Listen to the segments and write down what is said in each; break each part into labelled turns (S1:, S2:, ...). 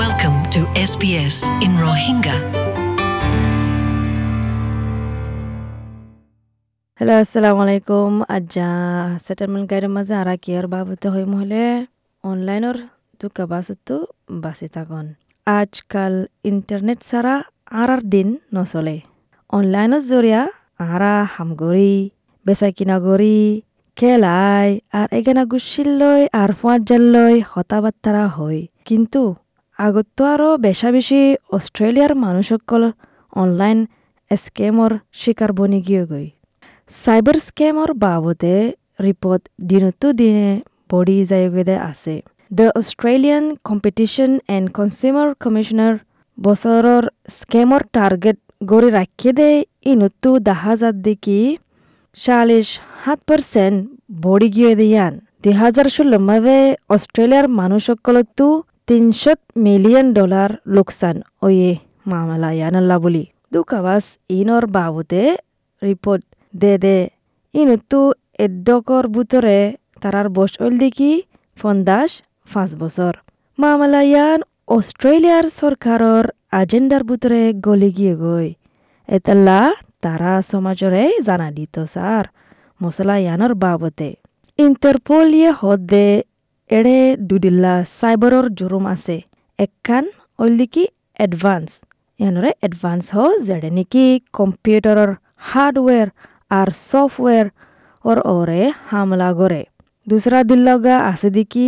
S1: Welcome to SBS in Rohingya.
S2: Hello আসসালামু আলাইকুম আজ্জা settlement গাইডের মাঝে আরা কিয়ার বাবতে হই মহলে অনলাইনের দুকা বাসতো বাসি থাকুন আজকাল ইন্টারনেট ছাড়া আর আর দিন নচলে অনলাইনের জরিয়া আরা হামগরি বেচা কিনা গরি খেলাই আর এখানে গুছিললৈ আর ফুয়ার জাললৈ হতা বাত্তারা হয় কিন্তু আগত তো আরও বেশা বেশি অস্ট্রেলিয়ার মানুষসকল অনলাইন স্কেমৰ শিকাৰ বনি গিয়ে গৈ। চাইবাৰ স্কেমৰ বাবদে ৰিপৰ্ট দিনতো দিনে বঢ়ি যায়গৈ আছে। The Australian competition and consumer commissioner বছৰৰ স্কেমৰ টাৰ্গেট গড়ি ৰাখি দে ইনতো দেখা যাত দেখি চাল্লিছ সাত পাৰ্চেণ্ট বঢ়ি গিয়ে দিয়ান দুই হাজাৰ ষোল্ল মাদে অষ্ট্ৰেলিয়াৰ মানুহসকলতো তিনশত মিলিয়ন ডলার লোকসান। ওয়ে, মামলা ইয়ানাল্লা বলি। দুকাবাস ইনর বাবুতে রিপোর্ট দে দে। ইনতো এদ্যকর বুতরে তারার বস ওল দেখি পঞ্চাশ পাঁচ বছর মামলা, ইয়ান অস্ট্রেলিয়ার সরকারর আজেন্ডার বুতরে গলি গিয়ে গই এতাল্লা তারা সমাজরে জানা দিত স্যার মশলা ইয়ানর বাবতে। ইন্টারপোল ইয়ে হদে এড়ে দুদিল্লা চাইবাৰৰ জুৰুম আছে। একখান অল্লিকি এডভান্স ইয়ানৰে এডভান্স হ যেনে নেকি কম্পিউটাৰৰ হাৰ্ডৱেৰ আৰু ছফটৱেৰ ওর ওরে হামলা করে দুসরা দিল্লগা আছে দেখি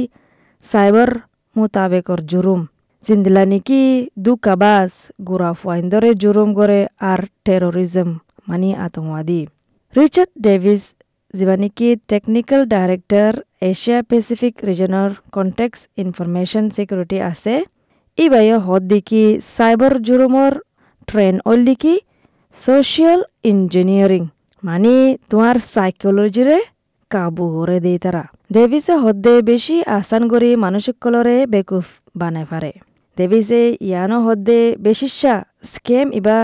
S2: সাইবার মোতাবেকর জুরুম জিন্দিলা নাকি দুকাবাস গুড়া ফাইন্দরে জুরুম করে আর টেরোরিজম মানে আতঙ্কবাদী রিচার্ড ডেভিস যিবা নেকি টেকনিক্যাল ডাইৰেক্টৰ এছিয়া পেচিফিক ৰিজনৰ কণ্টেক্স ইনফৰমেশ্যন ছিকিউৰিটি আছে ই বাই হদ দেখি চাইবাৰ জুৰুমৰ ট্ৰেন অল দেখি ছ'চিয়েল ইঞ্জিনিয়াৰিং মানে তোমাৰ সাইকোলজিৰে কাবু করে দেই তারা দেবিসে হদ্দে বেশি আসান করে মানুষসকলরে বেকুফ বানাই পারে দেবিসে ইয়ানো হদ্দে বেশিসা স্কেম ইবা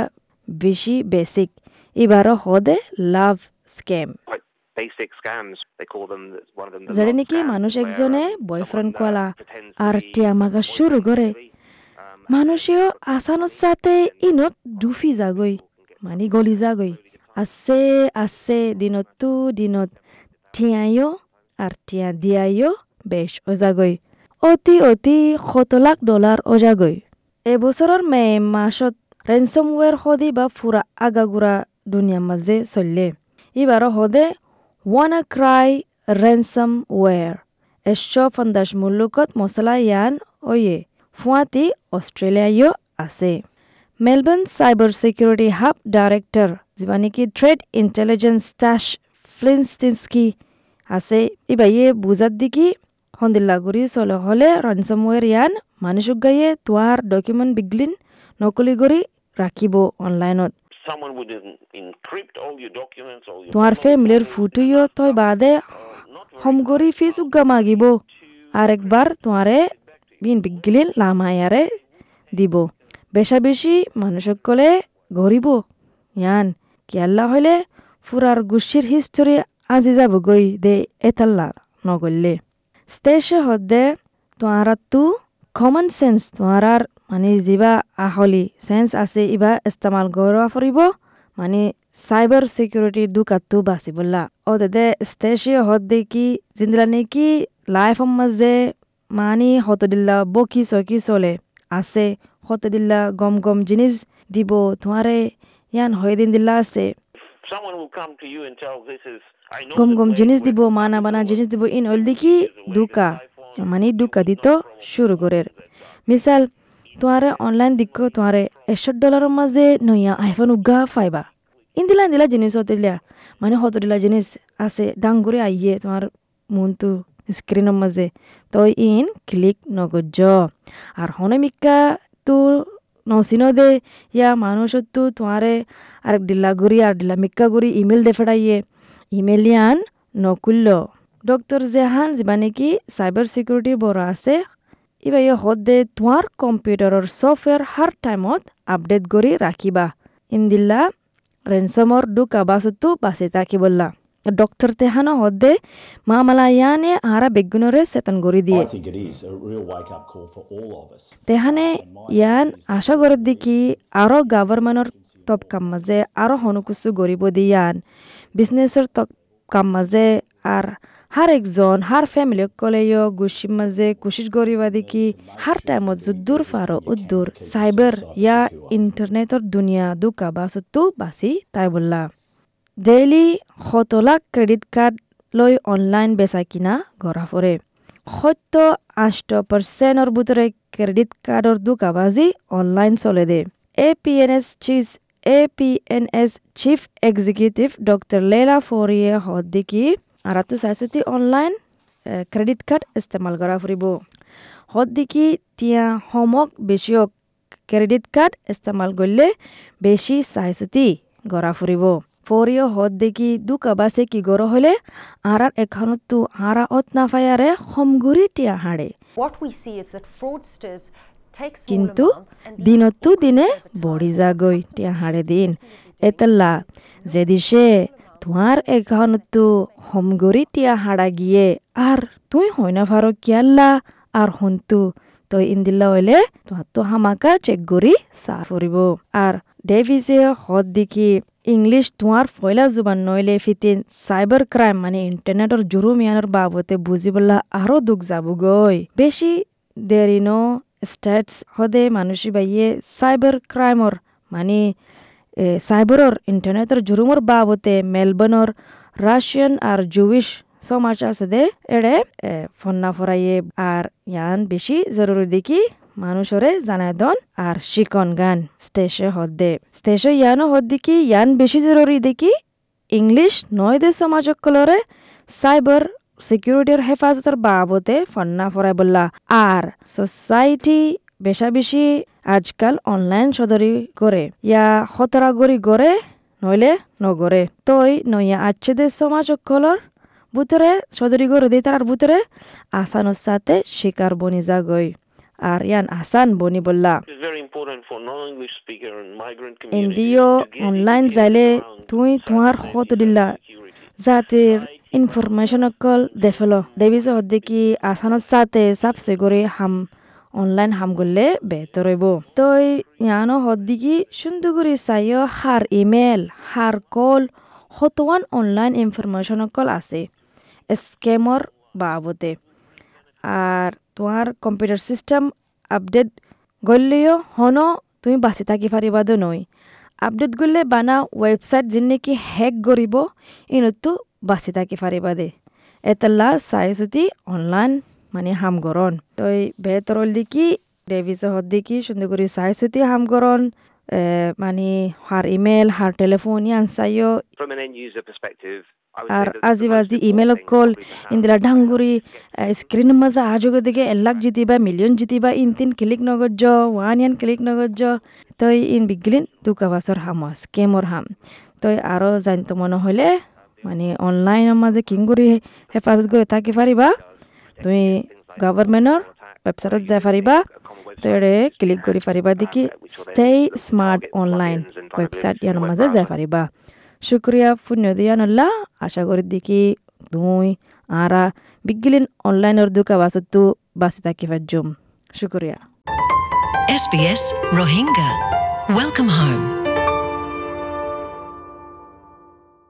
S2: বেশি বেসিক ইবারও হদে লাভ scam
S3: basic scams. They call them that's one of them the
S2: যেটা
S3: love
S2: নাকি
S3: scams,
S2: মানুষ একজনে বয়ফ্রেন্ড কলা আর টিয়া মাগা শুরু করে মানুষেও আসানোর সাথে ইনত ডুফি যাগৈ মানে গলি যাগৈ আছে আছে দিনতো দিনত ঠিয়াইও আর ঠিয়া দিয়াইও বেশ ওজাগৈ অতি অতি শত লাখ ডলার ওজাগৈ এবছৰৰ মে মাসত ৰেনচমৱেৰ সদি বা ফুৰা আগাগুৰা দুনিয়াৰ মাজে চলিলে ইবাৰ সদে WannaCry ransomware. এশ্ব ফন্দাস মুলুকত মছলা ইয়ান অয়ে ফুৱাতি অষ্ট্ৰেলিয়াইও আছে Melbourne cyber security hub director যিমান নেকি থ্ৰেড ইণ্টেলিজেঞ্চ টাছ ফ্লিনষ্টিনস্কি আছে ইবাইয়ে বুজাত দেখি সন্দিল্লা গুৰি চলে হ'লে ৰঞ্চমৱেৰ ইয়ান মানুহক গায়ে তোমাৰ ডকুমেণ্ট বিগলিন নকলি কৰি ৰাখিব অনলাইনত তোমাৰ ফেমিলিৰ ফুটুইও তই বাদে সমগৰি ফেচবুক মাগিব। আর একবার তোমারে বিন বিগলিন লামায়ারে দিব। বেশা বেশি মানুষক কলে গরিব। ইয়ান কেয়াল্লা হলে ফুরার গুছির হিস্টোরি আজি যাব গই দে এতাল্লা নগললে। স্টেশে হদে তোমারাতো কমন সেন্স তোমারার মানে যিবা আহলি সেন্স আছে ইবা ইস্তেমাল গৌৰৱ ফুৰিব মানে চাইবাৰ চিকিউৰিটিৰ দুকাতটো বাচিবলা। অ দে স্টেশে হদ দেখি জিন্দিলা নেকি লাইফৰ মাজে মানে হতদিল্লা বকি চকি চলে আছে হতদিল্লা গম গম জিনিস দিব তোমাৰে ইয়ান হয় দিন দিল্লা আছে। গম গম জিনিস দিব মানা বানা জিনিস দিব ইন ওল দেখি দুকা মানে দুকা দিত শুরু করে মিসাল তোমারে অনলাইন দিক, তোমারে একশো ডলারের মাঝে নইয়া আইফোন উগা ফাইবা ইন্দিলা ইন্দিলা জিনিস হতিলা মানে হতদিলা জিনিস আছে ডাঙ্গুরে আইয়ে তোমার মনটো স্ক্রিনের মাঝে তই ইন ক্লিক নগজ আর হনমিকা তো নসিন দে, ইয়া মানুষতো তোমারে আরেক ডিল্লা গুড়ি আর ডিল্লা গুড়ি ইমেল দে ফেড়াইয়ে ইমেল ইয়ান নকুল্য ডক্টর জেহান যিবা নেকি চাইবাৰ চিকিউৰিটিৰ বড় আছে ইবা ইয়ে হদে তোমাৰ কম্পিউটাৰৰ ছফ্টৱেৰ হাৰ টাইমত আপডেট কৰি ৰাখিবা। ইন্দিল্লা ৰেনচমৰ দু কাবাচতো বাচি থাকিবল্লা ডক্টর তেহানো হদ্দে মামালা ইয়ানে আরা বেগুনরে সেতন গড়ি দিয়ে. তেহানে ইয়ান আশা করে দেখি আরও গভর্নমেন্টর তপ কাম মাজে আরও হনুকুসু গরিব দিয়ান বিজনেসর তপ কাম মাজে আর হার একজন হার ফ্যামিলি কলেও গুছির মাঝে কুশিস গরিবা দেখি হার টাইমত যুদ্ধুর ফারো উদ্দুর সাইবার ইয়া ইন্টারনেটর দুনিয়া দুকা বাসত্তু বাসি তাই বললা ডেইলি শত লাখ ক্রেডিট কার্ড লৈ অনলাইন বেচা কিনা গৰা ফুৰে সত্য আষ্ট পাৰ্চেণ্টৰ ভিতৰে ক্ৰেডিট কাৰ্ডৰ দোকাবাজি অনলাইন চলে দে A P N S cheese A P N S chief executive doctor লেলা ফৰিয়ে সদিকি আৰাটো চাইছোতি অনলাইন ক্ৰেডিট কাৰ্ড ইস্তেমাল কৰা ফুৰিব। সদিকি তিয়া সমক বেছিয়ক ক্ৰেডিট কাৰ্ড ইস্তেমাল কৰিলে বেছি চাইছোতি গৰা ফুৰিব। ফরিও হদ দেখি দুকা বাসে কি গর হলে আরার এখানতো আরা অত না ফায়ারে সমগুরি টিয়া হাড়ে
S4: What we see is that fraudsters
S2: কিন্তু দিনতো দিনে বড়ি যাগৈ টিয়া হাড়ে দিন। এতলা যে দিশে তোমার এখানতো সমগুরি টিয়া হাড়া গিয়ে আর তুই হয় না ফারো কিয়াল্লা? আর হন্তু তই ইন্দিল্লা হইলে তোমার তো হামাকা চেক করি চা ফুরিব আর ডেভিসে হদ দেখি ইংলিশ তোমার ফয়লা জুবান নইলে ফিতিন সাইবার ক্রাইম মানে ইন্টারনেটর জুরুমিয়ানোর বাবতে বুঝিবলা আরও দুঃখ যাব গই বেশি দেরি ন স্টেটস হদে মানুষই বাইয়ে সাইবার ক্রাইমর মানে সাইবারর ইন্টারনেটর জুরুমর বাবতে মেলবর্নর রাশিয়ান আর জুইশ সমাজ আছে দে। এড়ে ফন্না ফরাইয়ে আর ইয়ান বেশি জরুরি দেখি মানুষরে জানাই দন আর শিকন গান। স্টেশে হদ্দে স্টেশে ইয়ানো হদ্দিকি ইয়ান বেশি জরুরি দেখি। ইংলিশ নয় দে সমাজকলরে সাইবার সিকিউরিটির হেফাজতের বাবতে ফন্না ফরাই বললা। আর সোসাইটি বেশা বেশি আজকাল অনলাইন সদরি করে। ইয়া হতরা গড়ি নইলে নগরে। তই নইয়া আচ্ছে দে সমাজকলর ভিতরে সদরি গড়ে দিয়ে তার ভিতরে আসানোর সাথে শিকার বনি যাগই আর ইয়ান আসান বনি বললা।
S5: Get
S2: অনলাইন যাইলে তুই তোমার হত দিল্লা জাতির ইনফরমেশন অকল দেফেল। দেবিস হদ্দিকি আসানোর সাথে সাবসে করে হাম অনলাইন হাম করলে বেহতর হইব তই ইয়ানো হদ্দিকি সুন্দর করে চাইও হার ইমেল হার কল হতওয়ান অনলাইন ইনফরমেশন অকল আছে স্কেমর বাবতে আর তোমার কম্পিউটার সিস্টেম আপডেট গলেও হনো তুমি বাঁচি থাকি পারিবা দো আপডেট করলে বানা ওয়েবসাইট যিন নাকি হ্যাক করিব ইনতো বাঁচি থাকি পারিবা দে এতলা চাই যদি অনলাইন মানে হাম গরন তই বেতরল দিকি ডেভিস হদ দিকি সুন্দর করে চাই যদি হাম গরন মানে হার ইমেল হার টেলিফোন ইয়ান
S3: would
S2: আর আজি বাজি ইমেল কল ইন্দিলা ঢাঙ্গুরি স্ক্রিন মাঝে আজগে দিকে এলাক জিতিবা মিলিয়ন জিতিবা ইন তিন ক্লিক নগজ ওয়ান ইয়ান ক্লিক নগজ তই ইন বিগলিন দুকা বাসর হাম। স্কেমর হাম তই আরও জানতো মনে হলে মানে অনলাইনের মাঝে কিংগুরি হেফাজত করে থাকি পারিবা তুমি গভর্নমেন্টর ওয়েবসাইটত যাই পারিবা তেৰে ক্লিক কৰি পাৰিবা দেখি ষ্টে স্মাৰ্ট অনলাইন ৱেবছাইট ইয়াৰ মাজে যাই পাৰিবা শুক্ৰিয়া পুণ্য দিয়ানল্লা আশা কৰি দেখি তুই আৰা বিগিলিন অনলাইনৰ দোকা বাছতো বাচি থাকি পাৰজুম শুক্ৰিয়া
S1: SBS Rohingya. Welcome home.